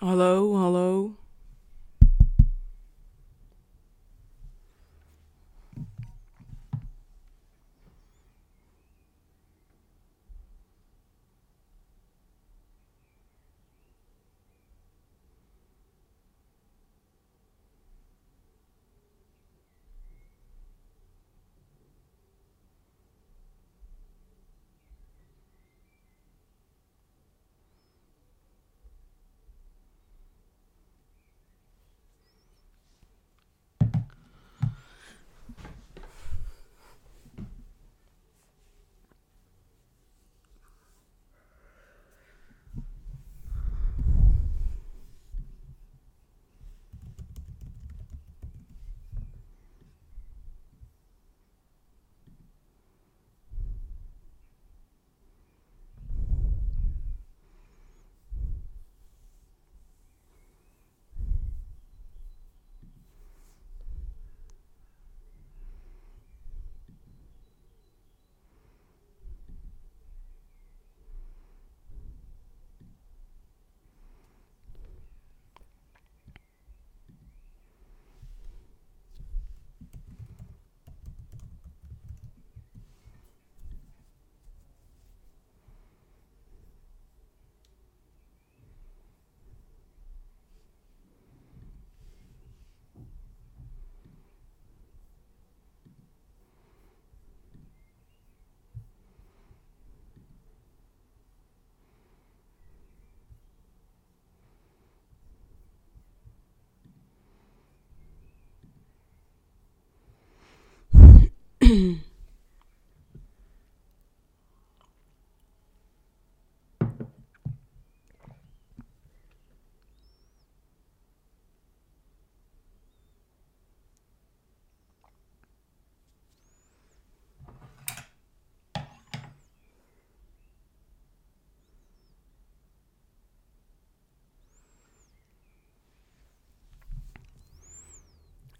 Hello, hello.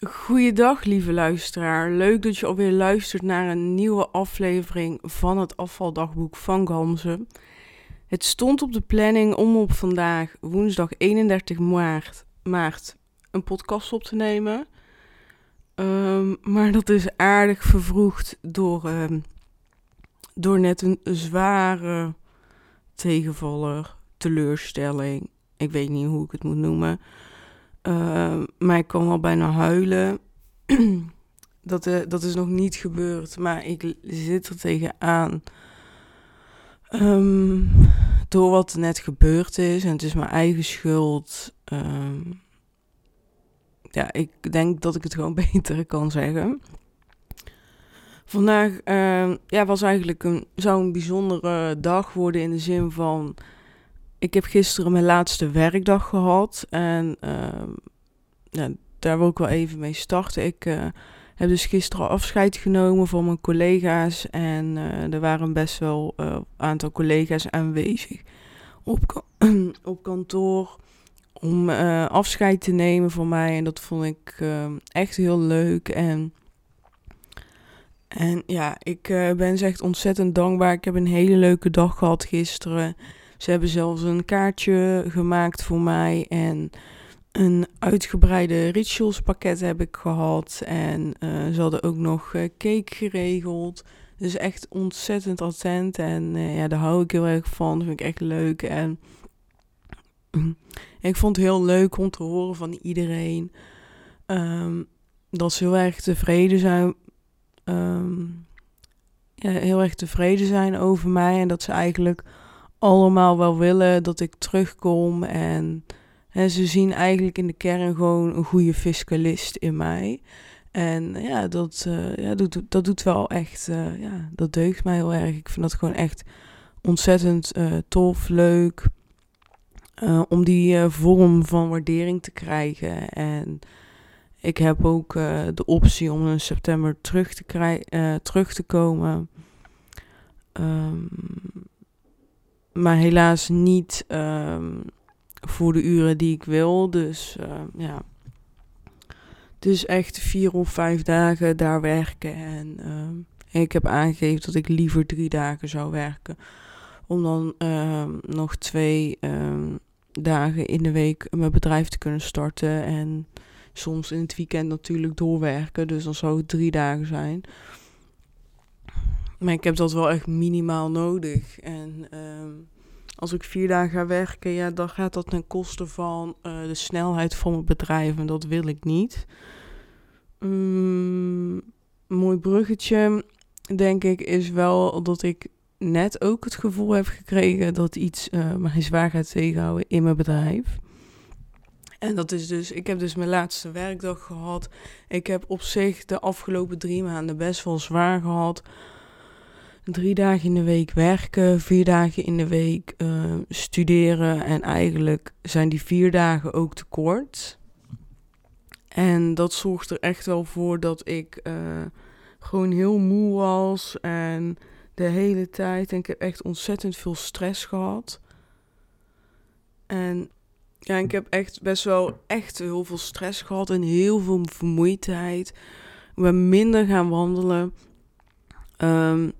Goeiedag, lieve luisteraar. Leuk dat je alweer luistert naar een nieuwe aflevering van het afvaldagboek van Gamze. Het stond op de planning om op vandaag, woensdag 31 maart, maart een podcast op te nemen. Ehm, maar dat is aardig vervroegd door, ehm, door net een zware tegenvaller, teleurstelling. Ik weet niet hoe ik het moet noemen. Uh, maar ik kan wel bijna huilen. dat, uh, dat is nog niet gebeurd, maar ik zit er tegenaan. Um, door wat er net gebeurd is, en het is mijn eigen schuld. Um, ja, ik denk dat ik het gewoon beter kan zeggen. Vandaag uh, ja, was eigenlijk een, zou een bijzondere dag worden in de zin van ik heb gisteren mijn laatste werkdag gehad. En ja, daar wil ik wel even mee starten. Ik uh, heb dus gisteren afscheid genomen van mijn collega's. En uh, er waren best wel een eh, aantal collega's aanwezig op, op kantoor. Om afscheid te nemen van mij. En dat vond ik echt heel leuk. En, en ja, ik ben ze echt ontzettend dankbaar. Ik heb een hele leuke dag gehad gisteren. Ze hebben zelfs een kaartje gemaakt voor mij en een uitgebreide rituals pakket heb ik gehad. En uh, ze hadden ook nog uh, cake geregeld. Dus echt ontzettend attent. En uh, ja, daar hou ik heel erg van. Dat vind ik echt leuk. En ik vond het heel leuk om te horen van iedereen. Um, dat ze heel erg tevreden zijn. Ja, heel erg tevreden zijn over mij. En dat ze eigenlijk allemaal wel willen dat ik terugkom. En, en ze zien eigenlijk in de kern gewoon een goede fiscalist in mij. En ja, dat, uh, ja, dat, dat doet wel echt, uh, ja, dat deugt mij heel erg. Ik vind dat gewoon echt ontzettend uh, tof, leuk. om die vorm van waardering te krijgen. En ik heb ook de optie om in september terug te, terug te komen. Um, maar helaas niet um, voor de uren die ik wil. Dus uh, ja. Dus echt vier of vijf dagen daar werken. En uh, ik heb aangegeven dat ik liever drie dagen zou werken. Om dan nog twee dagen in de week mijn bedrijf te kunnen starten. En soms in het weekend natuurlijk doorwerken. Dus dan zou het drie dagen zijn. Maar ik heb dat wel echt minimaal nodig. En ehm, als ik vier dagen ga werken, ja, dan gaat dat ten koste van uh, de snelheid van mijn bedrijf. En dat wil ik niet. Um, mooi bruggetje, denk ik, is wel dat ik net ook het gevoel heb gekregen dat iets uh, mij zwaar gaat tegenhouden in mijn bedrijf. En dat is dus, ik heb dus mijn laatste werkdag gehad. Ik heb op zich de afgelopen drie maanden best wel zwaar gehad. Drie dagen in de week werken, vier dagen in de week uh, studeren. En eigenlijk zijn die vier dagen ook te kort. En dat zorgt er echt wel voor dat ik uh, gewoon heel moe was. En de hele tijd. En ik heb echt ontzettend veel stress gehad. En ja, ik heb echt best wel echt heel veel stress gehad en heel veel vermoeidheid. Ik ben minder gaan wandelen. Um,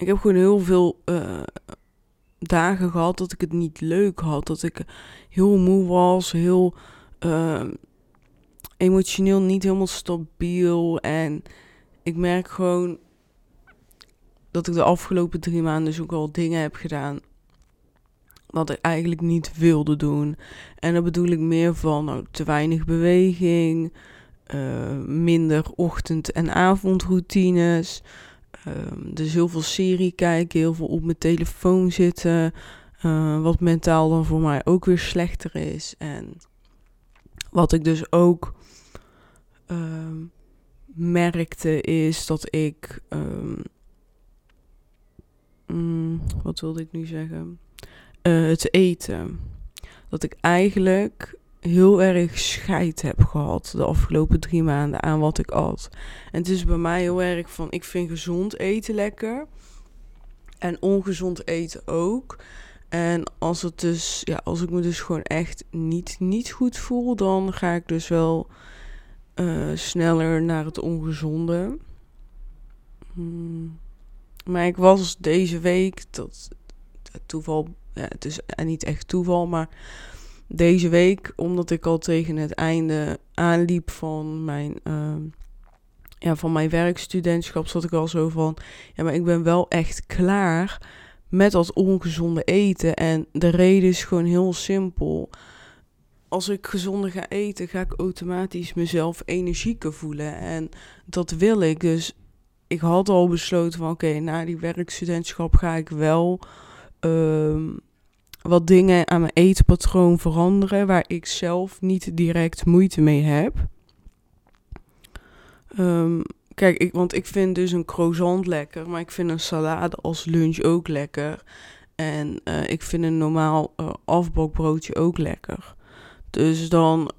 ik heb gewoon heel veel uh, dagen gehad dat ik het niet leuk had. Dat ik heel moe was, heel uh, emotioneel niet helemaal stabiel. En ik merk gewoon dat ik de afgelopen drie maanden dus ook al dingen heb gedaan wat ik eigenlijk niet wilde doen. En dan bedoel ik meer van nou, te weinig beweging, uh, minder ochtend- en avondroutines. Uh, dus heel veel serie kijken, heel veel op mijn telefoon zitten. Uh, wat mentaal dan voor mij ook weer slechter is. En wat ik dus ook ehm, merkte is dat ik. Um, mm, wat wilde ik nu zeggen? Uh, het eten. Dat ik eigenlijk heel erg scheid heb gehad de afgelopen drie maanden aan wat ik at. En het is bij mij heel erg van, ik vind gezond eten lekker. En ongezond eten ook. En als het dus, ja, als ik me dus gewoon echt niet, niet goed voel, dan ga ik dus wel uh, sneller naar het ongezonde. Hmm. Maar ik was deze week, dat toeval, ja, het is niet echt toeval, maar deze week, omdat ik al tegen het einde aanliep van mijn, uh, ja, van mijn werkstudentschap, zat ik al zo van, ja, maar ik ben wel echt klaar met dat ongezonde eten. En de reden is gewoon heel simpel. Als ik gezonder ga eten, ga ik automatisch mezelf energieker voelen. En dat wil ik. Dus ik had al besloten van oké, na die werkstudentschap ga ik wel uh, wat dingen aan mijn eetpatroon veranderen waar ik zelf niet direct moeite mee heb. Um, kijk, ik, want ik vind dus een croissant lekker, maar ik vind een salade als lunch ook lekker. En uh, ik vind een normaal uh, ook lekker. Dus dan,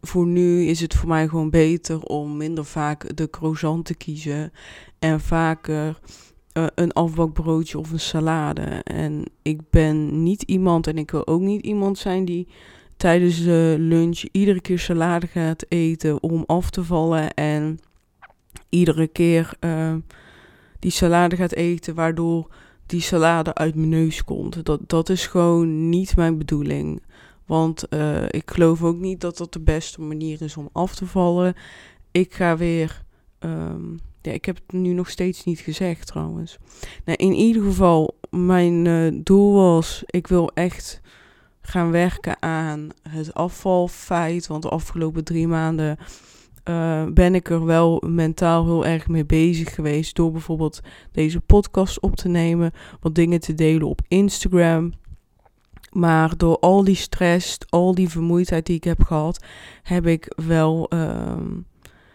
voor nu is het voor mij gewoon beter om minder vaak de croissant te kiezen. En vaker uh, een afbakbroodje of een salade. En ik ben niet iemand, en ik wil ook niet iemand zijn die tijdens de lunch iedere keer salade gaat eten om af te vallen. En iedere keer uh, die salade gaat eten, waardoor die salade uit mijn neus komt. Dat, dat is gewoon niet mijn bedoeling. Want ik geloof ook niet dat dat de beste manier is om af te vallen. Ik ga weer. Um, ja, ik heb het nu nog steeds niet gezegd trouwens. Nou, in ieder geval, mijn uh, doel was: ik wil echt gaan werken aan het afvalfeit. Want de afgelopen drie maanden uh, ben ik er wel mentaal heel erg mee bezig geweest. Door bijvoorbeeld deze podcast op te nemen, wat dingen te delen op Instagram. Maar door al die stress, al die vermoeidheid die ik heb gehad, heb ik wel uh,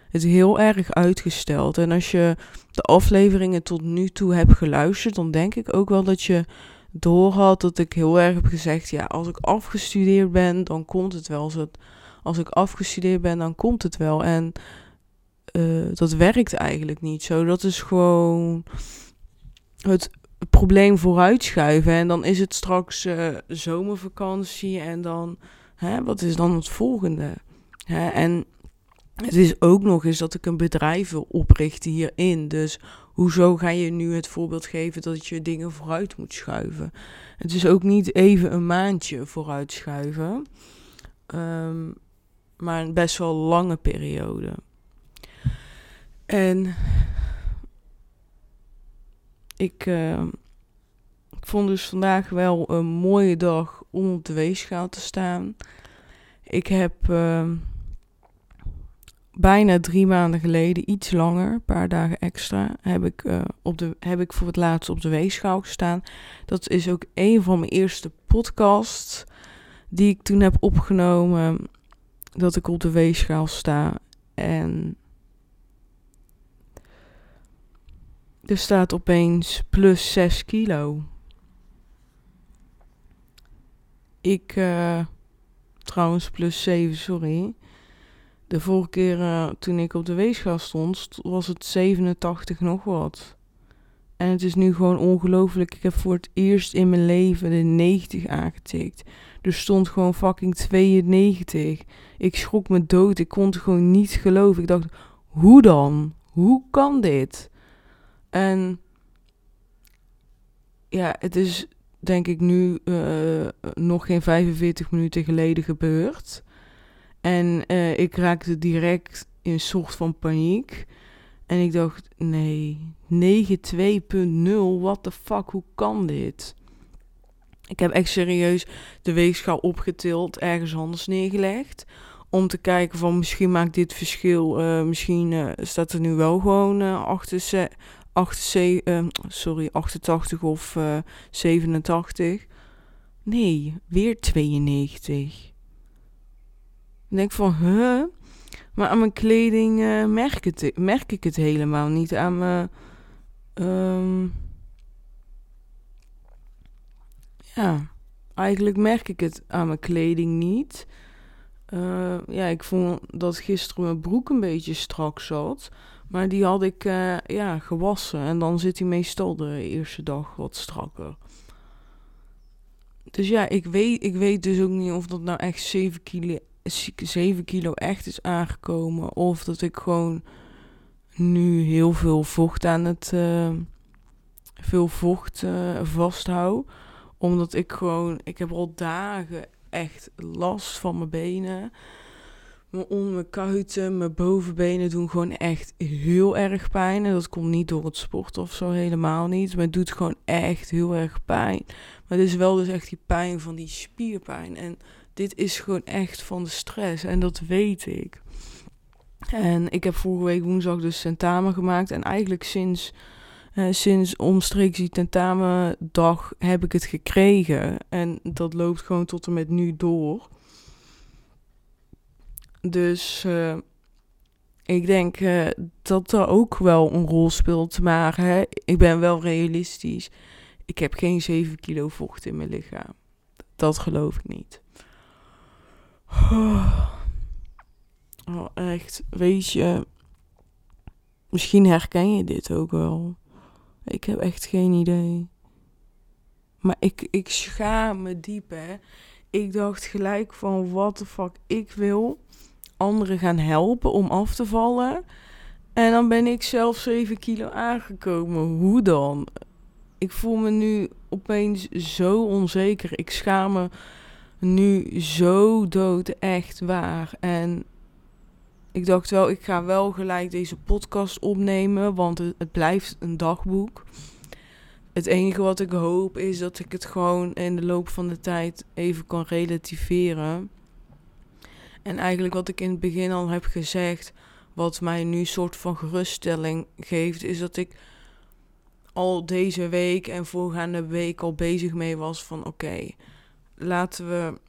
het heel erg uitgesteld. En als je de afleveringen tot nu toe hebt geluisterd, dan denk ik ook wel dat je doorhad dat ik heel erg heb gezegd: ja, als ik afgestudeerd ben, dan komt het wel. Als, het, als ik afgestudeerd ben, dan komt het wel. En uh, dat werkt eigenlijk niet zo. Dat is gewoon het probleem vooruitschuiven. En dan is het straks uh, zomervakantie. En dan, hè, wat is dan het volgende? Hè? En het is ook nog eens dat ik een bedrijf wil oprichten hierin. Dus hoezo ga je nu het voorbeeld geven dat je dingen vooruit moet schuiven? Het is ook niet even een maandje vooruit schuiven, um, maar een best wel lange periode. En ik, uh, ik vond dus vandaag wel een mooie dag om op de weegschaal te staan. Ik heb uh, bijna drie maanden geleden, iets langer, een paar dagen extra, heb ik, uh, op de, heb ik voor het laatst op de weegschaal gestaan. Dat is ook een van mijn eerste podcasts die ik toen heb opgenomen. Dat ik op de weegschaal sta. En er staat opeens plus 6 kilo. Ik, uh, trouwens plus 7, sorry. De vorige keer uh, toen ik op de weegschaal stond, was het 87 nog wat. En het is nu gewoon ongelooflijk. Ik heb voor het eerst in mijn leven de 90 aangetikt. Er stond gewoon fucking 92. Ik schrok me dood. Ik kon het gewoon niet geloven. Ik dacht, hoe dan? Hoe kan dit? En ja, het is denk ik nu uh, nog geen 45 minuten geleden gebeurd. En uh, ik raakte direct in een soort van paniek. En ik dacht, nee, 92.0, what the fuck, hoe kan dit? Ik heb echt serieus de weegschaal opgetild, ergens anders neergelegd. Om te kijken van misschien maakt dit verschil. Uh, misschien uh, staat er nu wel gewoon uh, 88, 88, sorry, 88 of 87. Nee, weer 92. Ik denk van, huh? Maar aan mijn kleding uh, merk, merk ik het helemaal niet. Aan mijn... Um, ja, eigenlijk merk ik het aan mijn kleding niet. Uh, ja, ik vond dat gisteren mijn broek een beetje strak zat. Maar die had ik uh, ja, gewassen. En dan zit hij meestal de eerste dag wat strakker. Dus ja, ik weet, ik weet dus ook niet of dat nou echt 7 kilo 7 kilo echt is aangekomen. Of dat ik gewoon nu heel veel vocht aan het. Uh, veel vocht uh, vasthoud. Omdat ik gewoon. Ik heb al dagen echt last van mijn benen. Mijn onder mijn kuiten, mijn bovenbenen doen gewoon echt heel erg pijn. En dat komt niet door het sport of zo, helemaal niet. Maar het doet gewoon echt heel erg pijn. Maar het is wel dus echt die pijn van die spierpijn. En dit is gewoon echt van de stress. En dat weet ik. En ik heb vorige week woensdag dus tentamen gemaakt. En eigenlijk sinds, uh, sinds omstreeks die tentamendag heb ik het gekregen. En dat loopt gewoon tot en met nu door. Dus uh, ik denk uh, dat dat ook wel een rol speelt. Maar hè, ik ben wel realistisch. Ik heb geen 7 kilo vocht in mijn lichaam. Dat geloof ik niet. Oh, echt, weet je, misschien herken je dit ook wel. Ik heb echt geen idee. Maar ik, ik schaam me diep, hè. Ik dacht gelijk van, what the fuck, ik wil anderen gaan helpen om af te vallen. En dan ben ik zelf 7 kilo aangekomen. Hoe dan? Ik voel me nu opeens zo onzeker. Ik schaam me nu zo dood, echt waar. En ik dacht wel, ik ga wel gelijk deze podcast opnemen, want het, blijft een dagboek. Het enige wat ik hoop is dat ik het gewoon in de loop van de tijd even kan relativeren. En eigenlijk wat ik in het begin al heb gezegd, wat mij nu soort van geruststelling geeft, is dat ik al deze week en voorgaande week al bezig mee was van oké, laten we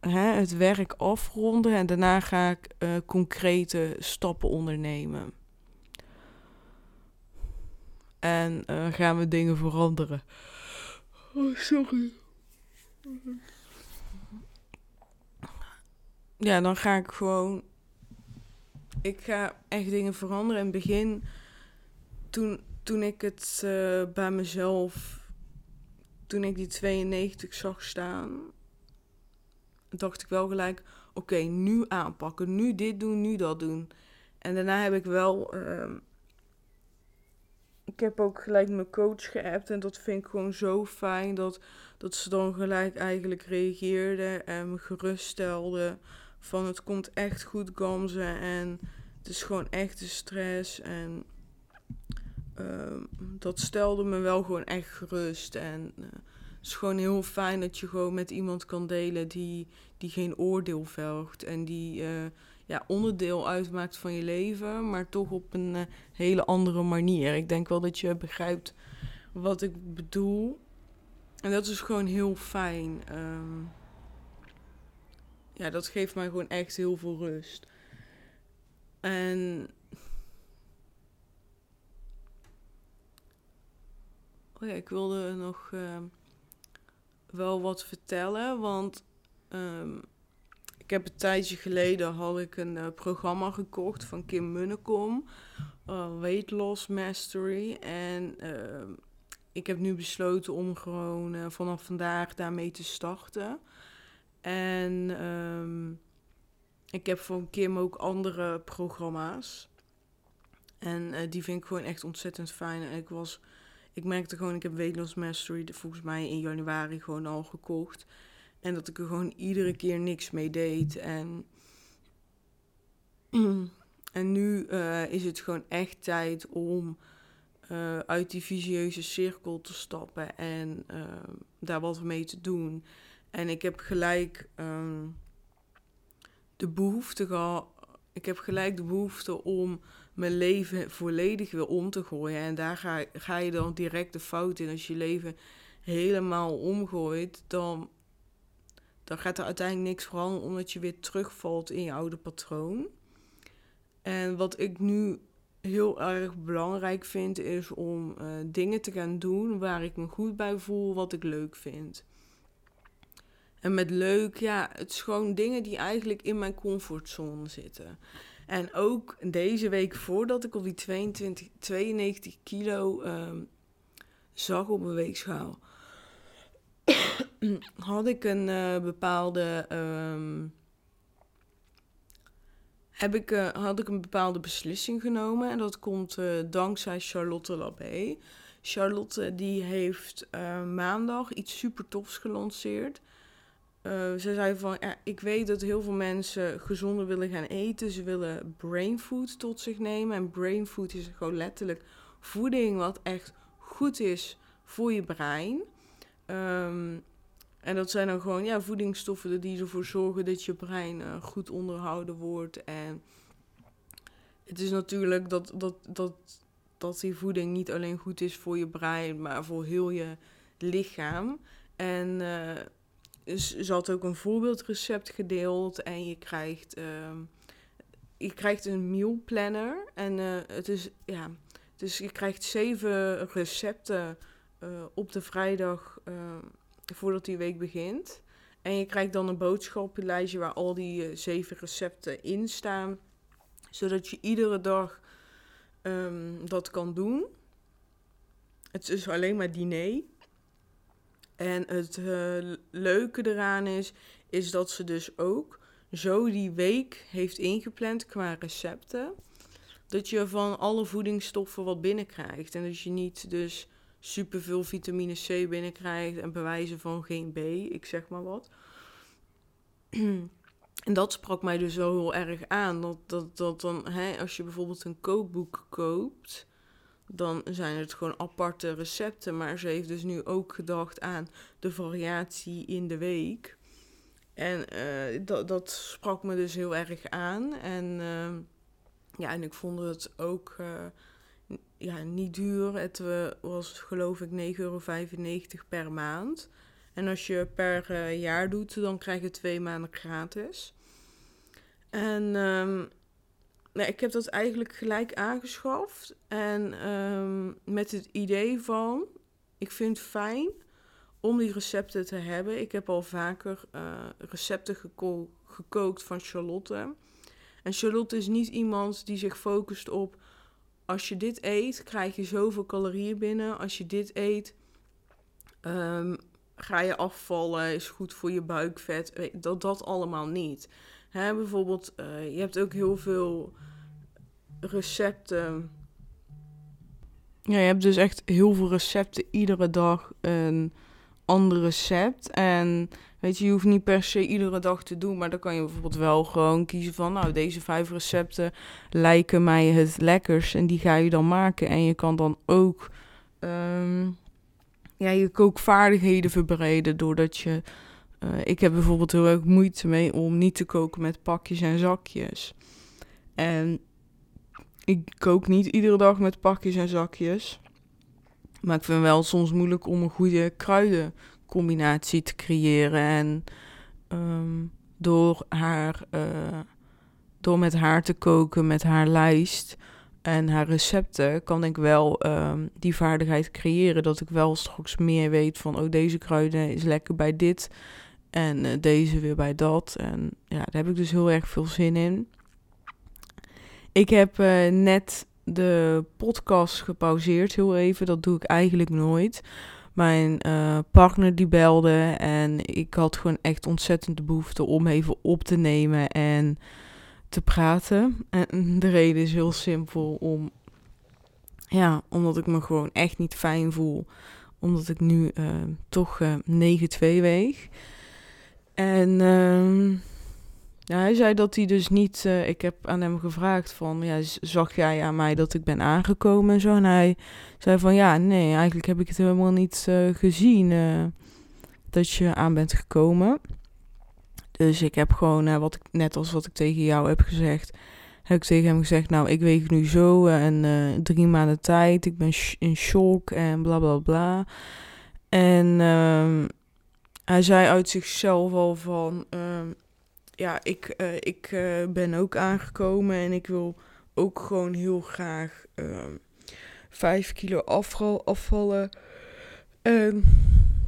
hè, het werk afronden en daarna ga ik uh, concrete stappen ondernemen. En uh, gaan we dingen veranderen. Oh, sorry. Ja, dan ga ik gewoon. Ik ga echt dingen veranderen. In het begin, toen, toen ik het uh, bij mezelf toen ik die 92 zag staan, dacht ik wel gelijk: oké, nu aanpakken, nu dit doen, nu dat doen. En daarna heb ik wel uh, ik heb ook gelijk mijn coach geappt en dat vind ik gewoon zo fijn dat, dat ze dan gelijk eigenlijk reageerde en me geruststelde van het komt echt goed Gamze en het is gewoon echt de stress en ehm, dat stelde me wel gewoon echt gerust en uh, het is gewoon heel fijn dat je gewoon met iemand kan delen die, die geen oordeel velgt en die uh, ja, onderdeel uitmaakt van je leven, maar toch op een uh, hele andere manier. Ik denk wel dat je begrijpt wat ik bedoel. En dat is gewoon heel fijn. Um, ja, dat geeft mij gewoon echt heel veel rust. En. Ik wilde nog uh, wel wat vertellen, want. Um, ik heb een tijdje geleden had ik een uh, programma gekocht van Kim Munnekom, uh, Weight Loss Mastery. En uh, ik heb nu besloten om gewoon uh, vanaf vandaag daarmee te starten. En ik heb van Kim ook andere programma's. En die vind ik gewoon echt ontzettend fijn. En ik was, ik merkte gewoon, ik heb Weight Mastery volgens mij in januari gewoon al gekocht. En dat ik er gewoon iedere keer niks mee deed. En, en nu uh, is het gewoon echt tijd om uh, uit die visieuze cirkel te stappen en uh, daar wat mee te doen. En ik heb gelijk um, de behoefte gehad. Ik heb gelijk de behoefte om mijn leven volledig weer om te gooien. En daar ga, ga je dan direct de fout in. Als je leven helemaal omgooit, dan dan gaat er uiteindelijk niks veranderen omdat je weer terugvalt in je oude patroon. En wat ik nu heel erg belangrijk vind, is om uh, dingen te gaan doen waar ik me goed bij voel, wat ik leuk vind. En met leuk, ja, het is gewoon dingen die eigenlijk in mijn comfortzone zitten. En ook deze week voordat ik op die 22, 92 kilo uh, zag op mijn weegschaal had ik een uh, bepaalde. Um, heb ik, uh, had ik een bepaalde beslissing genomen. En dat komt uh, dankzij Charlotte Labé. Charlotte die heeft maandag iets super tofs gelanceerd. Ze zei van, ja, ik weet dat heel veel mensen gezonder willen gaan eten. Ze willen brain food tot zich nemen. En brain food is gewoon letterlijk voeding wat echt goed is voor je brein. Um, en dat zijn dan gewoon ja, voedingsstoffen die ervoor zorgen dat je brein uh, goed onderhouden wordt. En het is natuurlijk dat, dat, dat, dat die voeding niet alleen goed is voor je brein, maar voor heel je lichaam. En uh, ze had ook een voorbeeldrecept gedeeld en je krijgt, uh, je krijgt een meal planner. En uh, het is, ja, dus je krijgt zeven recepten op de vrijdag voordat die week begint. En je krijgt dan een boodschappenlijstje waar al die zeven recepten in staan. Zodat je iedere dag um, dat kan doen. Het is alleen maar diner. En het uh, leuke eraan is, is dat ze dus ook zo die week heeft ingepland qua recepten. Dat je van alle voedingsstoffen wat binnenkrijgt. En dat je niet dus superveel vitamine C binnenkrijgt en bewijzen van geen B, ik zeg maar wat. En dat sprak mij dus zo heel erg aan. Dat, dat, dat dan, hè, als je bijvoorbeeld een kookboek koopt, dan zijn het gewoon aparte recepten. Maar ze heeft dus nu ook gedacht aan de variatie in de week. En uh, dat, dat sprak me dus heel erg aan. En uh, ja, en ik vond het ook. Uh, ja, niet duur. Het was geloof ik 9,95 euro per maand. En als je per jaar doet, dan krijg je twee maanden gratis. En um, nee, ik heb dat eigenlijk gelijk aangeschaft. En um, met het idee van, ik vind het fijn om die recepten te hebben. Ik heb al vaker uh, recepten geko gekookt van Charlotte. En Charlotte is niet iemand die zich focust op als je dit eet, krijg je zoveel calorieën binnen. Als je dit eet, um, ga je afvallen, is goed voor je buikvet. Dat, dat allemaal niet. Hè, bijvoorbeeld, uh, je hebt ook heel veel recepten ja, je hebt dus echt heel veel recepten. Iedere dag een ander recept. En weet je, je hoeft niet per se iedere dag te doen. Maar dan kan je bijvoorbeeld wel gewoon kiezen van... Nou, deze vijf recepten lijken mij het lekkers. En die ga je dan maken. En je kan dan ook... ehm, ja, je kookvaardigheden verbreden doordat je... eh, ik heb bijvoorbeeld heel erg moeite mee om niet te koken met pakjes en zakjes. En ik kook niet iedere dag met pakjes en zakjes. Maar ik vind wel soms moeilijk om een goede kruidencombinatie te creëren. En ehm, door haar, eh, door met haar te koken, met haar lijst en haar recepten, kan ik wel ehm, die vaardigheid creëren. Dat ik wel straks meer weet van, oh deze kruiden is lekker bij dit. En eh, deze weer bij dat. En ja, daar heb ik dus heel erg veel zin in. Ik heb eh, net de podcast gepauzeerd, heel even. Dat doe ik eigenlijk nooit. Mijn eh, partner die belde en ik had gewoon echt ontzettend de behoefte om even op te nemen en te praten. En de reden is heel simpel om, ja, omdat ik me gewoon echt niet fijn voel. Omdat ik nu toch eh 9-2 weeg. En ehm, ja, hij zei dat hij dus niet. eh, ik heb aan hem gevraagd van, ja, zag jij aan mij dat ik ben aangekomen en zo? En hij zei van, ja, nee, eigenlijk heb ik het helemaal niet eh, gezien eh, dat je aan bent gekomen. Dus ik heb gewoon, wat ik, net als wat ik tegen jou heb gezegd, heb ik tegen hem gezegd, nou, ik weeg nu zo en drie maanden tijd, ik ben in shock en bla bla bla. En ehm, hij zei uit zichzelf al van, ehm, ja, ik, eh, ik eh, ben ook aangekomen en ik wil ook gewoon heel graag ehm, vijf kilo afval, afvallen. En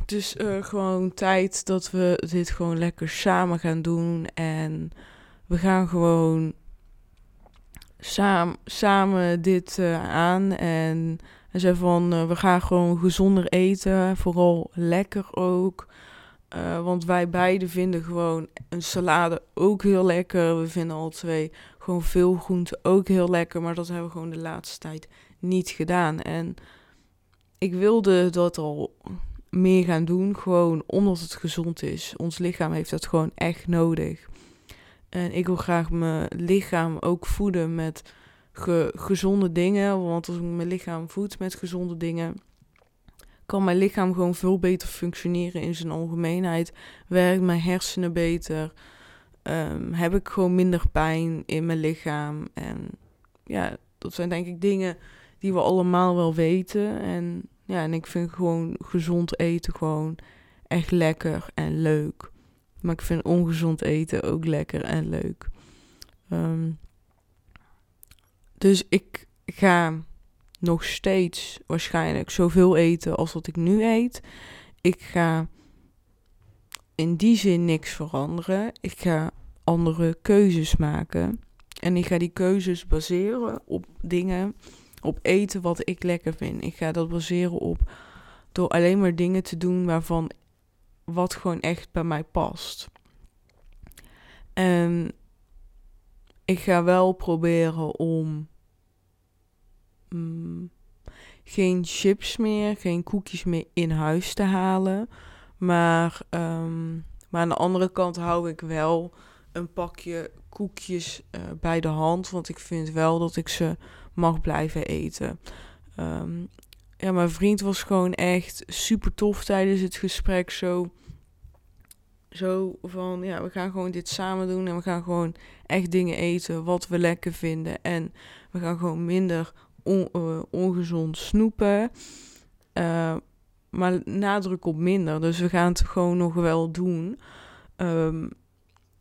het is gewoon tijd dat we dit gewoon lekker samen gaan doen. En we gaan gewoon saam, samen dit eh, aan. En hij zei van, we gaan gewoon gezonder eten. Vooral lekker ook. Eh, want wij beiden vinden gewoon een salade ook heel lekker. We vinden al twee gewoon veel groenten ook heel lekker. Maar dat hebben we gewoon de laatste tijd niet gedaan. En ik wilde dat al meer gaan doen. Gewoon omdat het gezond is. Ons lichaam heeft dat gewoon echt nodig. En ik wil graag mijn lichaam ook voeden met ge- gezonde dingen. Want als ik mijn lichaam voed met gezonde dingen, kan mijn lichaam gewoon veel beter functioneren in zijn algemeenheid. Werkt mijn hersenen beter. Ehm, heb ik gewoon minder pijn in mijn lichaam. En ja, dat zijn denk ik dingen die we allemaal wel weten. En ja, en ik vind gewoon gezond eten gewoon echt lekker en leuk. Maar ik vind ongezond eten ook lekker en leuk. Ehm, dus ik ga nog steeds waarschijnlijk zoveel eten als dat ik nu eet. Ik ga in die zin niks veranderen. Ik ga andere keuzes maken. En ik ga die keuzes baseren op dingen, op eten wat ik lekker vind. Ik ga dat baseren op door alleen maar dingen te doen waarvan wat gewoon echt bij mij past. En ik ga wel proberen om mm, geen chips meer, geen koekjes meer in huis te halen. Maar, ehm, maar aan de andere kant hou ik wel een pakje koekjes eh, bij de hand. Want ik vind wel dat ik ze mag blijven eten. Ehm, ja, mijn vriend was gewoon echt super tof tijdens het gesprek. Zo, zo van, ja, we gaan gewoon dit samen doen. En we gaan gewoon echt dingen eten wat we lekker vinden. En we gaan gewoon minder eh, ongezond snoepen. Eh, maar nadruk op minder. Dus we gaan het gewoon nog wel doen. Ehm,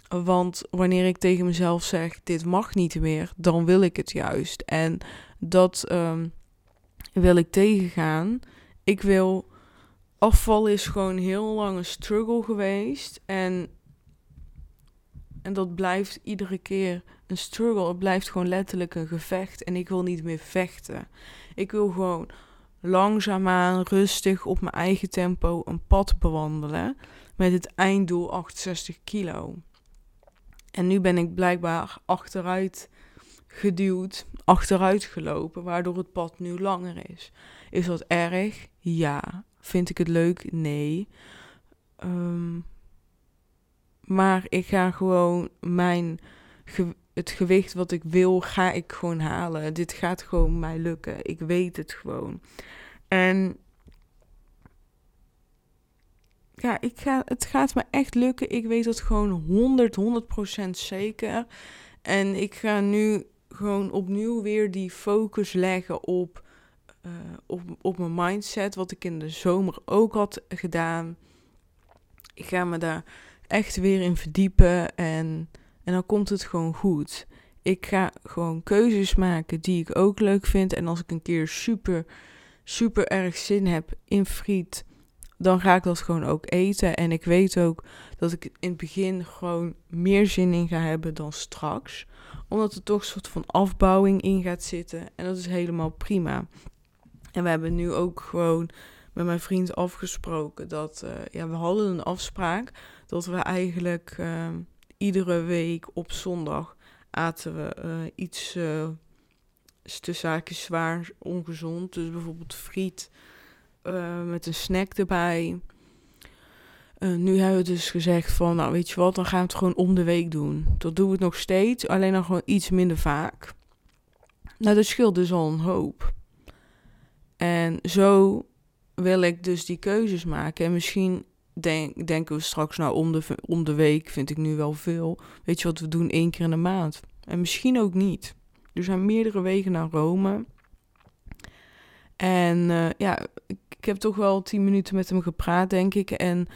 want wanneer ik tegen mezelf zeg: dit mag niet meer, dan wil ik het juist. En dat ehm, wil ik tegengaan. Ik wil. Afval is gewoon heel lang een struggle geweest. En, en dat blijft iedere keer een struggle. Het blijft gewoon letterlijk een gevecht. En ik wil niet meer vechten. Ik wil gewoon langzaamaan, rustig, op mijn eigen tempo een pad bewandelen. Met het einddoel 68 kilo. En nu ben ik blijkbaar achteruit geduwd, achteruit gelopen, waardoor het pad nu langer is. Is dat erg? Ja. Vind ik het leuk? Nee. Ehm, maar ik ga gewoon mijn het gewicht wat ik wil, ga ik gewoon halen. Dit gaat gewoon mij lukken. Ik weet het gewoon. En ja, ik ga, het gaat me echt lukken. Ik weet het gewoon 100, 100% zeker. En ik ga nu gewoon opnieuw weer die focus leggen op, uh, op, op mijn mindset. Wat ik in de zomer ook had gedaan. Ik ga me daar echt weer in verdiepen. En, en dan komt het gewoon goed. Ik ga gewoon keuzes maken die ik ook leuk vind. En als ik een keer super, super erg zin heb in friet dan ga ik dat gewoon ook eten. En ik weet ook dat ik in het begin gewoon meer zin in ga hebben dan straks. Omdat er toch een soort van afbouwing in gaat zitten. En dat is helemaal prima. En we hebben nu ook gewoon met mijn vriend afgesproken dat uh, ja, we hadden een afspraak dat we eigenlijk uh, iedere week op zondag aten we uh, iets uh, tussen zwaar ongezond. Dus bijvoorbeeld friet uh, met een snack erbij. Nu hebben we dus gezegd van, nou weet je wat, dan gaan we het gewoon om de week doen. Dat doen we het nog steeds, alleen dan gewoon iets minder vaak. Nou, dat scheelt dus al een hoop. En zo wil ik dus die keuzes maken. En misschien denk, denken we straks, nou om de, om de week vind ik nu wel veel. Weet je wat, we doen één keer in de maand. En misschien ook niet. Er zijn meerdere wegen naar Rome. En uh, ja, ik heb toch wel tien minuten met hem gepraat, denk ik. En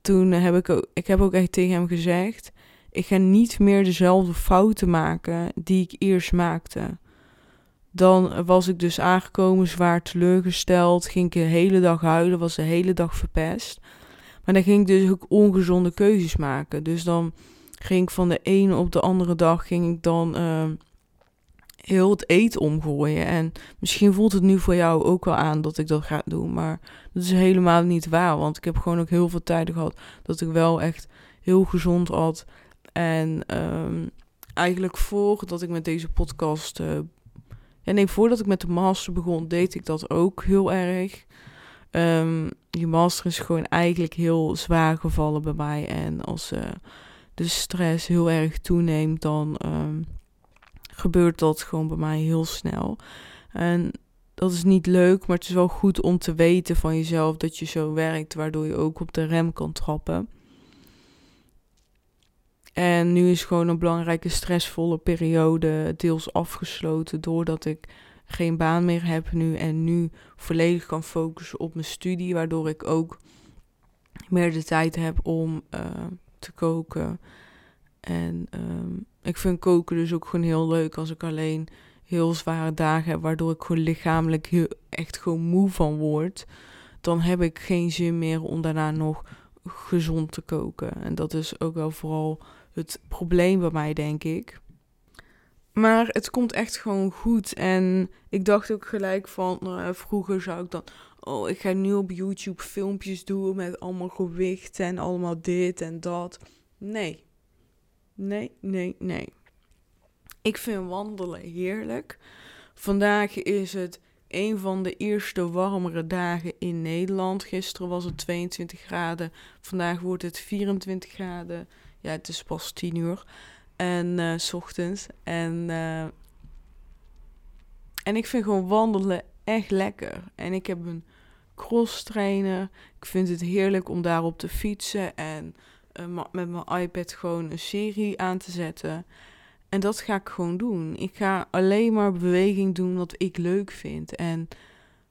toen heb ik ook, ik heb ook echt tegen hem gezegd: ik ga niet meer dezelfde fouten maken die ik eerst maakte. Dan was ik dus aangekomen, zwaar teleurgesteld, ging ik de hele dag huilen, was de hele dag verpest. Maar dan ging ik dus ook ongezonde keuzes maken. Dus dan ging ik van de ene op de andere dag ging ik dan uh, heel het eten omgooien. En misschien voelt het nu voor jou ook wel aan dat ik dat ga doen. Maar dat is helemaal niet waar. Want ik heb gewoon ook heel veel tijden gehad dat ik wel echt heel gezond had. En um, eigenlijk voordat ik met deze podcast. Uh, ja, nee, voordat ik met de master begon, deed ik dat ook heel erg. Um, die master is gewoon eigenlijk heel zwaar gevallen bij mij. En als uh, de stress heel erg toeneemt, dan. Um, gebeurt dat gewoon bij mij heel snel. En dat is niet leuk, maar het is wel goed om te weten van jezelf dat je zo werkt, waardoor je ook op de rem kan trappen. En nu is gewoon een belangrijke stressvolle periode deels afgesloten doordat ik geen baan meer heb nu en nu volledig kan focussen op mijn studie, waardoor ik ook meer de tijd heb om uh, te koken en um, ik vind koken dus ook gewoon heel leuk als ik alleen heel zware dagen heb, waardoor ik gewoon lichamelijk echt gewoon moe van word. Dan heb ik geen zin meer om daarna nog gezond te koken. En dat is ook wel vooral het probleem bij mij, denk ik. Maar het komt echt gewoon goed. En ik dacht ook gelijk van, nou, vroeger zou ik dan, oh, ik ga nu op YouTube filmpjes doen met allemaal gewicht en allemaal dit en dat. Nee, nee, nee, nee. Ik vind wandelen heerlijk. Vandaag is het een van de eerste warmere dagen in Nederland. Gisteren was het 22 graden. Vandaag wordt het 24 graden. Ja, het is pas 10 uur. En uh, ochtends. En, uh, en ik vind gewoon wandelen echt lekker. En ik heb een cross trainer. Ik vind het heerlijk om daarop te fietsen. En uh, met mijn iPad gewoon een serie aan te zetten. En dat ga ik gewoon doen. Ik ga alleen maar beweging doen wat ik leuk vind. En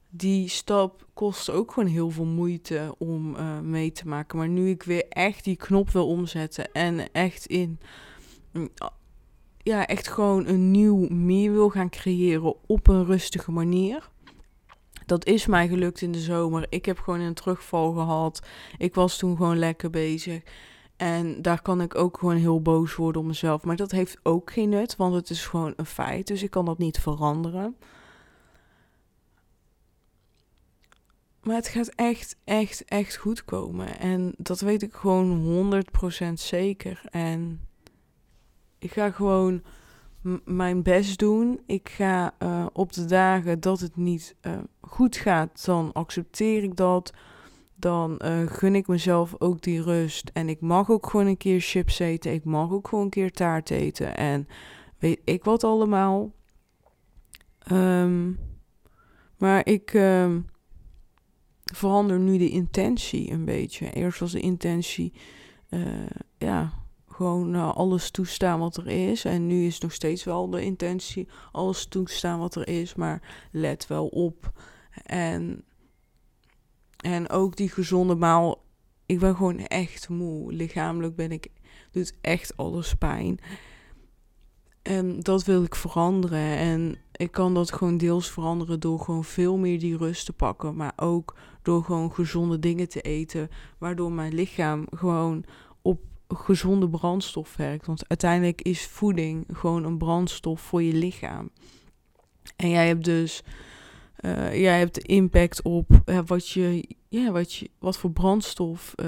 die stap kost ook gewoon heel veel moeite om mee te maken. Maar nu ik weer echt die knop wil omzetten en echt in. Ja, echt gewoon een nieuw meer wil gaan creëren op een rustige manier. Dat is mij gelukt in de zomer. Ik heb gewoon een terugval gehad. Ik was toen gewoon lekker bezig. En daar kan ik ook gewoon heel boos worden op mezelf. Maar dat heeft ook geen nut, want het is gewoon een feit. Dus ik kan dat niet veranderen. Maar het gaat echt, echt, echt goed komen. En dat weet ik gewoon 100% zeker. En ik ga gewoon mijn best doen. Ik ga uh, op de dagen dat het niet uh, goed gaat, dan accepteer ik dat. Dan uh, gun ik mezelf ook die rust. En ik mag ook gewoon een keer chips eten. Ik mag ook gewoon een keer taart eten. En weet ik wat allemaal. Um, maar ik um, verander nu de intentie een beetje. Eerst was de intentie, ja, gewoon uh, alles toestaan wat er is. En nu is nog steeds wel de intentie alles toestaan wat er is, maar let wel op. En, en ook die gezonde maal. Ik ben gewoon echt moe. Lichamelijk ben ik, doet echt alles pijn. En dat wil ik veranderen. En ik kan dat gewoon deels veranderen door gewoon veel meer die rust te pakken. Maar ook door gewoon gezonde dingen te eten. Waardoor mijn lichaam gewoon gezonde brandstof werkt. Want uiteindelijk is voeding gewoon een brandstof voor je lichaam. En jij hebt dus uh, jij hebt impact op uh, wat, je, ja, wat, je, wat voor brandstof uh,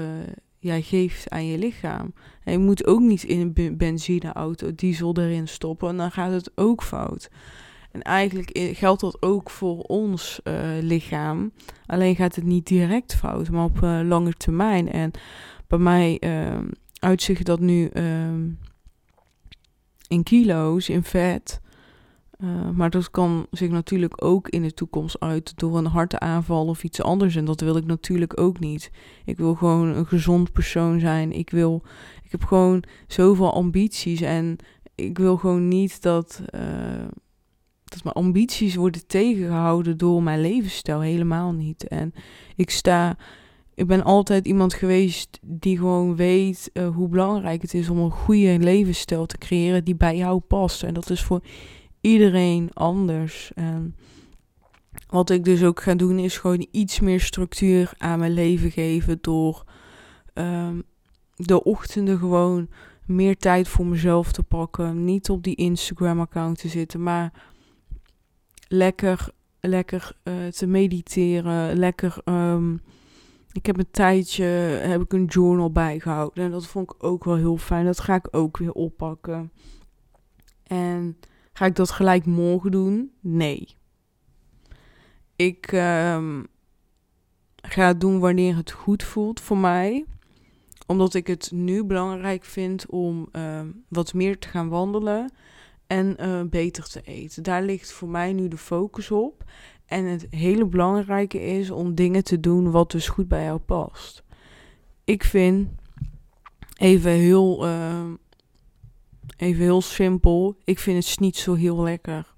jij geeft aan je lichaam. En je moet ook niet in een benzineauto diesel erin stoppen, en dan gaat het ook fout. En eigenlijk geldt dat ook voor ons lichaam. Alleen gaat het niet direct fout, maar op lange termijn. En bij mij ehm, uitzicht dat nu um, in kilo's, in vet. Uh, maar dat kan zich natuurlijk ook in de toekomst uit door een hartaanval of iets anders. En dat wil ik natuurlijk ook niet. Ik wil gewoon een gezond persoon zijn. Ik wil, ik heb gewoon zoveel ambities. En ik wil gewoon niet dat, uh, dat mijn ambities worden tegengehouden door mijn levensstijl. Helemaal niet. En ik sta ik ben altijd iemand geweest die gewoon weet uh, hoe belangrijk het is om een goede levensstijl te creëren die bij jou past. En dat is voor iedereen anders. En wat ik dus ook ga doen is gewoon iets meer structuur aan mijn leven geven door um, de ochtenden gewoon meer tijd voor mezelf te pakken. Niet op die Instagram-account te zitten, maar lekker, lekker uh, te mediteren, lekker um, ik heb een tijdje heb ik een journal bijgehouden. En dat vond ik ook wel heel fijn. Dat ga ik ook weer oppakken. En ga ik dat gelijk morgen doen? Nee. Ik um, ga het doen wanneer het goed voelt voor mij. Omdat ik het nu belangrijk vind om uh, wat meer te gaan wandelen en uh, beter te eten. Daar ligt voor mij nu de focus op. En het hele belangrijke is om dingen te doen wat dus goed bij jou past. Ik vind, even heel, uh, even heel simpel, ik vind het niet zo heel lekker.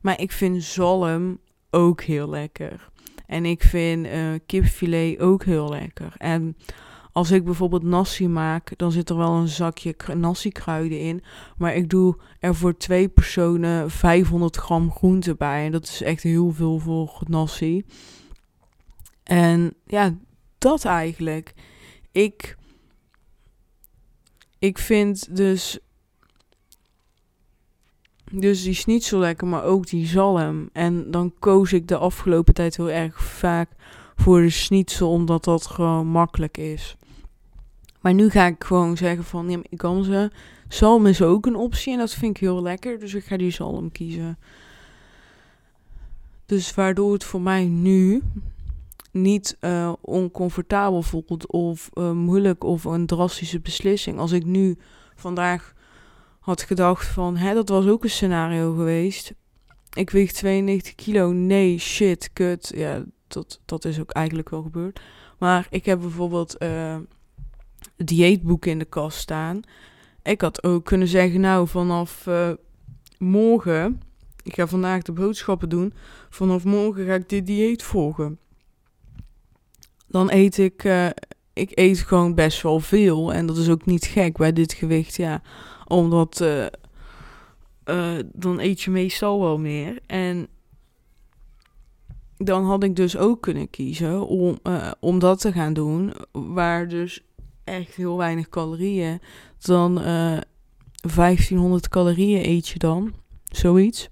Maar ik vind zalm ook heel lekker. En ik vind uh, kipfilet ook heel lekker. En als ik bijvoorbeeld nasi maak, dan zit er wel een zakje nasi kruiden in. Maar ik doe er voor twee personen 500 gram groente bij. En dat is echt heel veel voor nasi. En ja, dat eigenlijk. Ik, ik vind dus, dus die zo lekker, maar ook die zalm. En dan koos ik de afgelopen tijd heel erg vaak voor de schnitzel, omdat dat gewoon makkelijk is. Maar nu ga ik gewoon zeggen van, ja, ik kan ze. Zalm is ook een optie en dat vind ik heel lekker. Dus ik ga die zalm kiezen. Dus waardoor het voor mij nu niet uh, oncomfortabel voelt of uh, moeilijk of een drastische beslissing. Als ik nu vandaag had gedacht van, hè, dat was ook een scenario geweest. Ik weeg 92 kilo. Nee, shit, kut. Ja, dat, dat is ook eigenlijk wel gebeurd. Maar ik heb bijvoorbeeld uh, dieetboeken in de kast staan. Ik had ook kunnen zeggen, nou, vanaf uh, morgen, ik ga vandaag de boodschappen doen, vanaf morgen ga ik dit dieet volgen. Dan eet ik, uh, ik eet gewoon best wel veel en dat is ook niet gek bij dit gewicht, ja, omdat uh, dan eet je meestal wel meer. En dan had ik dus ook kunnen kiezen om, om dat te gaan doen, waar dus echt heel weinig calorieën. Dan uh, eh, 1500 calorieën eet je dan. Zoiets.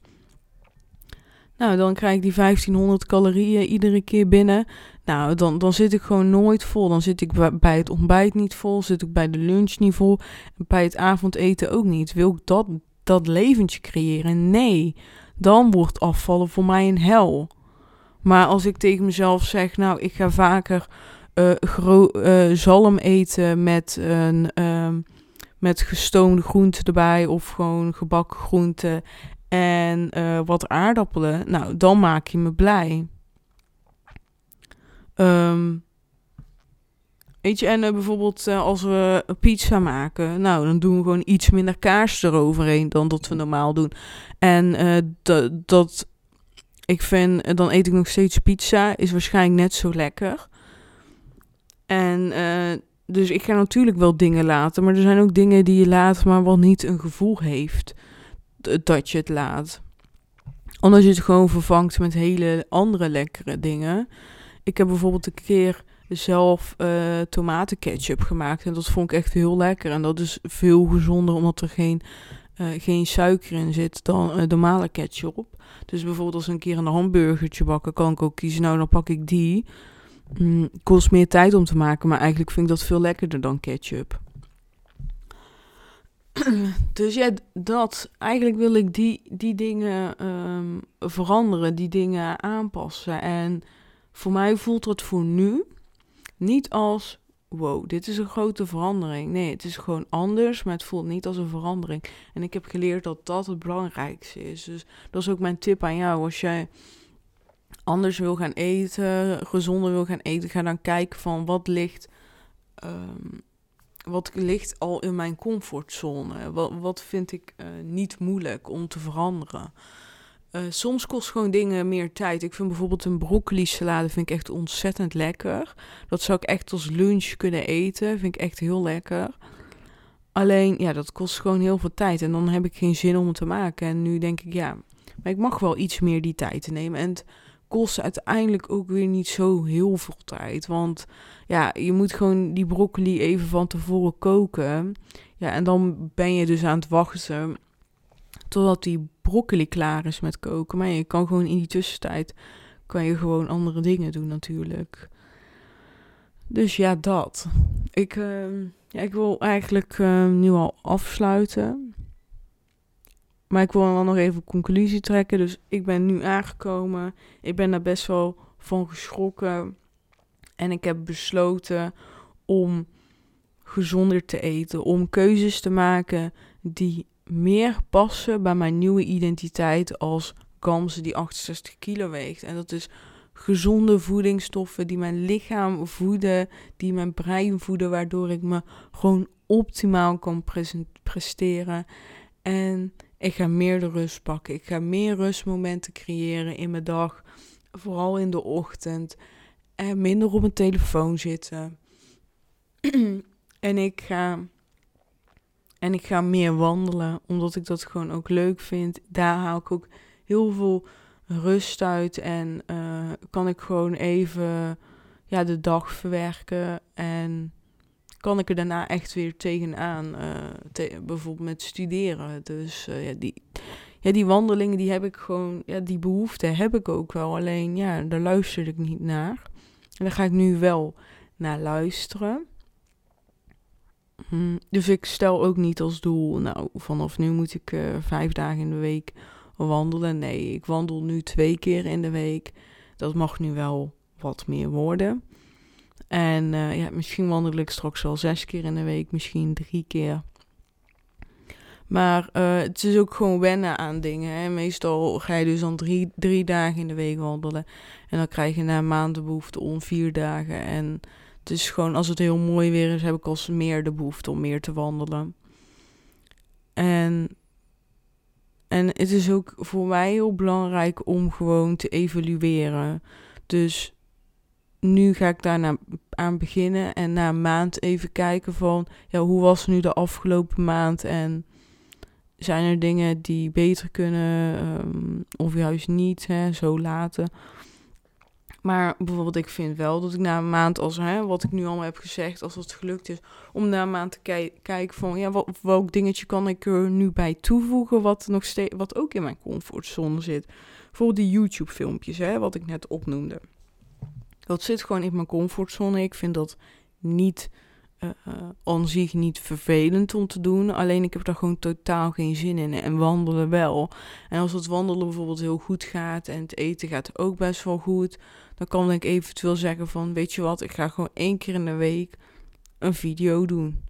Nou, dan krijg ik die 1500 calorieën iedere keer binnen. Nou, dan, dan zit ik gewoon nooit vol. Dan zit ik bij het ontbijt niet vol. Zit ik bij de lunch niet vol. Bij het avondeten ook niet. Wil ik dat dat leventje creëren. Nee, dan wordt afvallen voor mij een hel. Maar als ik tegen mezelf zeg, nou, ik ga vaker zalm eten met, een, uh, met gestoomde groenten erbij of gewoon gebakken groenten en uh, wat aardappelen, nou, dan maak je me blij. Um, weet je, en bijvoorbeeld als we pizza maken, nou, dan doen we gewoon iets minder kaas eroverheen dan dat we normaal doen. En dat, ik vind, dan eet ik nog steeds pizza, is waarschijnlijk net zo lekker. En uh, dus ik ga natuurlijk wel dingen laten, maar er zijn ook dingen die je laat, maar wat niet een gevoel heeft dat je het laat. Omdat je het gewoon vervangt met hele andere lekkere dingen. Ik heb bijvoorbeeld een keer zelf uh, tomatenketchup gemaakt en dat vond ik echt heel lekker. En dat is veel gezonder omdat er geen, uh, geen suiker in zit dan normale ketchup. Dus bijvoorbeeld als een keer een hamburgertje bakken, kan ik ook kiezen. Nou, dan pak ik die. Mm, kost meer tijd om te maken, maar eigenlijk vind ik dat veel lekkerder dan ketchup. dus ja, dat. Eigenlijk wil ik die, die dingen um, veranderen, die dingen aanpassen. En voor mij voelt het voor nu niet als wow, dit is een grote verandering. Nee, het is gewoon anders, maar het voelt niet als een verandering. En ik heb geleerd dat dat het belangrijkste is. Dus dat is ook mijn tip aan jou. Als jij anders wil gaan eten, gezonder wil gaan eten, ga dan kijken van wat ligt, um, wat ligt al in mijn comfortzone. Wat, wat vind ik uh, niet moeilijk om te veranderen. Uh, soms kost gewoon dingen meer tijd. Ik vind bijvoorbeeld een broccoli salade vind ik echt ontzettend lekker. Dat zou ik echt als lunch kunnen eten. Vind ik echt heel lekker. Alleen, ja, dat kost gewoon heel veel tijd. En dan heb ik geen zin om het te maken. En nu denk ik, ja, maar ik mag wel iets meer die tijd nemen. En kost uiteindelijk ook weer niet zo heel veel tijd. Want ja, je moet gewoon die broccoli even van tevoren koken. Ja, en dan ben je dus aan het wachten totdat die broccoli klaar is met koken. Maar je kan gewoon in die tussentijd kan je gewoon andere dingen doen natuurlijk. Dus ja, dat. Ik, uh, ja, ik wil eigenlijk uh, nu al afsluiten. Maar ik wil wel nog even conclusie trekken. Dus ik ben nu aangekomen. Ik ben daar best wel van geschrokken. En ik heb besloten om gezonder te eten. Om keuzes te maken die meer passen bij mijn nieuwe identiteit als Gamze die 68 kilo weegt. En dat is gezonde voedingsstoffen die mijn lichaam voeden, die mijn brein voeden, waardoor ik me gewoon optimaal kan presteren. En ik ga meer de rust pakken. Ik ga meer rustmomenten creëren in mijn dag. Vooral in de ochtend. En minder op mijn telefoon zitten. en ik ga. En ik ga meer wandelen, omdat ik dat gewoon ook leuk vind. Daar haal ik ook heel veel rust uit. En uh, kan ik gewoon even ja, de dag verwerken. En kan ik er daarna echt weer tegenaan. Uh, bijvoorbeeld met studeren. Dus uh, ja, die, ja, die wandelingen, die heb ik gewoon. Ja, die behoefte heb ik ook wel. Alleen ja, daar luister ik niet naar. En daar ga ik nu wel naar luisteren. Hm, dus ik stel ook niet als doel, nou, vanaf nu moet ik uh, vijf dagen in de week wandelen. Nee, ik wandel nu twee keer in de week. Dat mag nu wel wat meer worden. En uh, ja, misschien wandel ik straks wel zes keer in de week, misschien drie keer. Maar uh, het is ook gewoon wennen aan dingen. Hè. Meestal ga je dus dan drie, drie dagen in de week wandelen. En dan krijg je na een maand de behoefte om vier dagen. En het is gewoon, als het heel mooi weer is, heb ik als meer de behoefte om meer te wandelen. En, en het is ook voor mij heel belangrijk om gewoon te evalueren. Dus nu ga ik daar aan beginnen en na een maand even kijken van, ja, hoe was nu de afgelopen maand en zijn er dingen die beter kunnen um, of juist niet, hè, zo laten. Maar bijvoorbeeld, ik vind wel dat ik na een maand, als hè, wat ik nu allemaal heb gezegd, als het gelukt is, om na een maand te kijken van, ja, wat, welk dingetje kan ik er nu bij toevoegen, wat, nog wat ook in mijn comfortzone zit. Bijvoorbeeld die YouTube-filmpjes, hè, wat ik net opnoemde. Dat zit gewoon in mijn comfortzone. Ik vind dat niet uh, zich niet vervelend om te doen. Alleen ik heb daar gewoon totaal geen zin in. En wandelen wel. En als het wandelen bijvoorbeeld heel goed gaat en het eten gaat ook best wel goed, dan kan ik eventueel zeggen van, weet je wat, ik ga gewoon één keer in de week een video doen.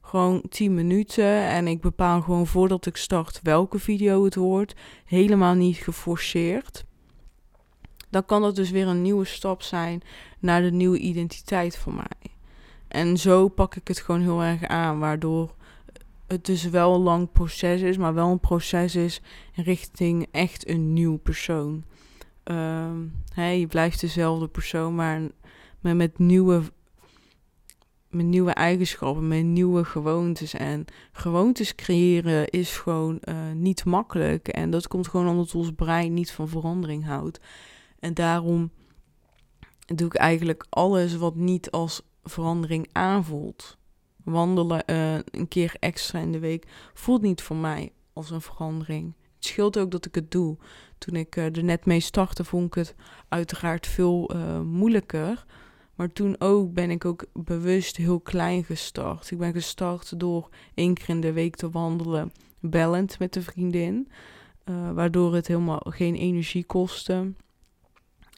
Gewoon 10 minuten en ik bepaal gewoon voordat ik start welke video het wordt. Helemaal niet geforceerd. Dan kan dat dus weer een nieuwe stap zijn naar de nieuwe identiteit voor mij. En zo pak ik het gewoon heel erg aan, waardoor het dus wel een lang proces is, maar wel een proces is richting echt een nieuw persoon. Um, je blijft dezelfde persoon, maar met nieuwe, met nieuwe eigenschappen, met nieuwe gewoontes. En gewoontes creëren is gewoon uh, niet makkelijk. En dat komt gewoon omdat ons brein niet van verandering houdt. En daarom doe ik eigenlijk alles wat niet als verandering aanvoelt. Wandelen uh, een keer extra in de week voelt niet voor mij als een verandering. Het scheelt ook dat ik het doe. Toen ik uh, er net mee startte, vond ik het uiteraard veel uh, moeilijker. Maar toen ook ben ik ook bewust heel klein gestart. Ik ben gestart door één keer in de week te wandelen, bellend met een vriendin. Waardoor het helemaal geen energie kostte.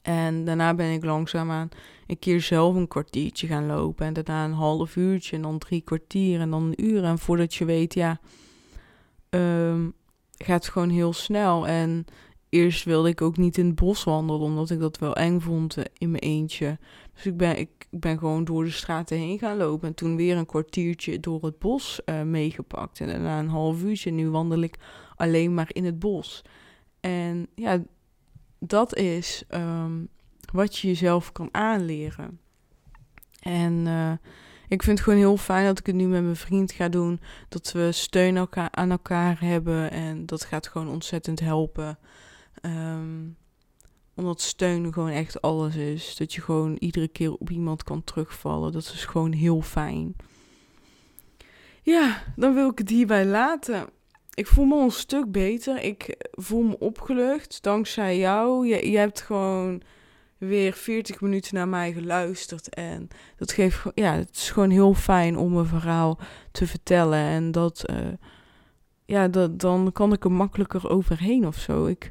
En daarna ben ik langzaamaan een keer zelf een kwartiertje gaan lopen. En daarna een half uurtje en dan drie kwartier en dan een uur. En voordat je weet, ja, um, gaat het gewoon heel snel. En eerst wilde ik ook niet in het bos wandelen, omdat ik dat wel eng vond eh, in mijn eentje. Dus ik ben, ik, ben gewoon door de straten heen gaan lopen. En toen weer een kwartiertje door het bos uh, meegepakt. En daarna een half uurtje. Nu wandel ik alleen maar in het bos. En ja, dat is um, wat je jezelf kan aanleren. En uh, ik vind het gewoon heel fijn dat ik het nu met mijn vriend ga doen. Dat we steun aan elkaar hebben. En dat gaat gewoon ontzettend helpen. Um, omdat steun gewoon echt alles is. Dat je gewoon iedere keer op iemand kan terugvallen. Dat is gewoon heel fijn. Ja, dan wil ik het hierbij laten ik voel me een stuk beter. Ik voel me opgelucht dankzij jou. Je, je hebt gewoon weer 40 minuten naar mij geluisterd. En dat geeft, ja, het is gewoon heel fijn om een verhaal te vertellen. En dat, uh, ja, dat, dan kan ik er makkelijker overheen of zo. Ik,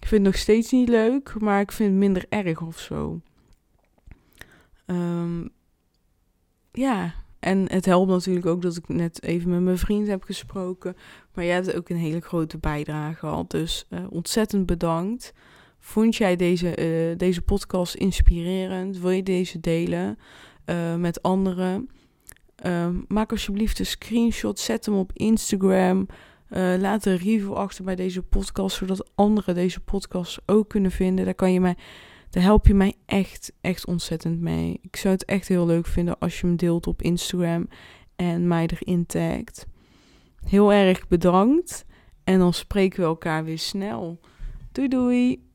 ik vind het nog steeds niet leuk, maar ik vind het minder erg of zo. Um, ja, en het helpt natuurlijk ook dat ik net even met mijn vriend heb gesproken. Maar jij hebt ook een hele grote bijdrage gehad. Dus uh, ontzettend bedankt. Vond jij deze, uh, deze podcast inspirerend? Wil je deze delen uh, met anderen? Ehm, maak alsjeblieft een screenshot. Zet hem op Instagram. laat een review achter bij deze podcast. Zodat anderen deze podcast ook kunnen vinden. Daar kan je mij daar help je mij echt, echt ontzettend mee. Ik zou het echt heel leuk vinden als je hem deelt op Instagram en mij erin tagt. Heel erg bedankt en dan spreken we elkaar weer snel. Doei doei!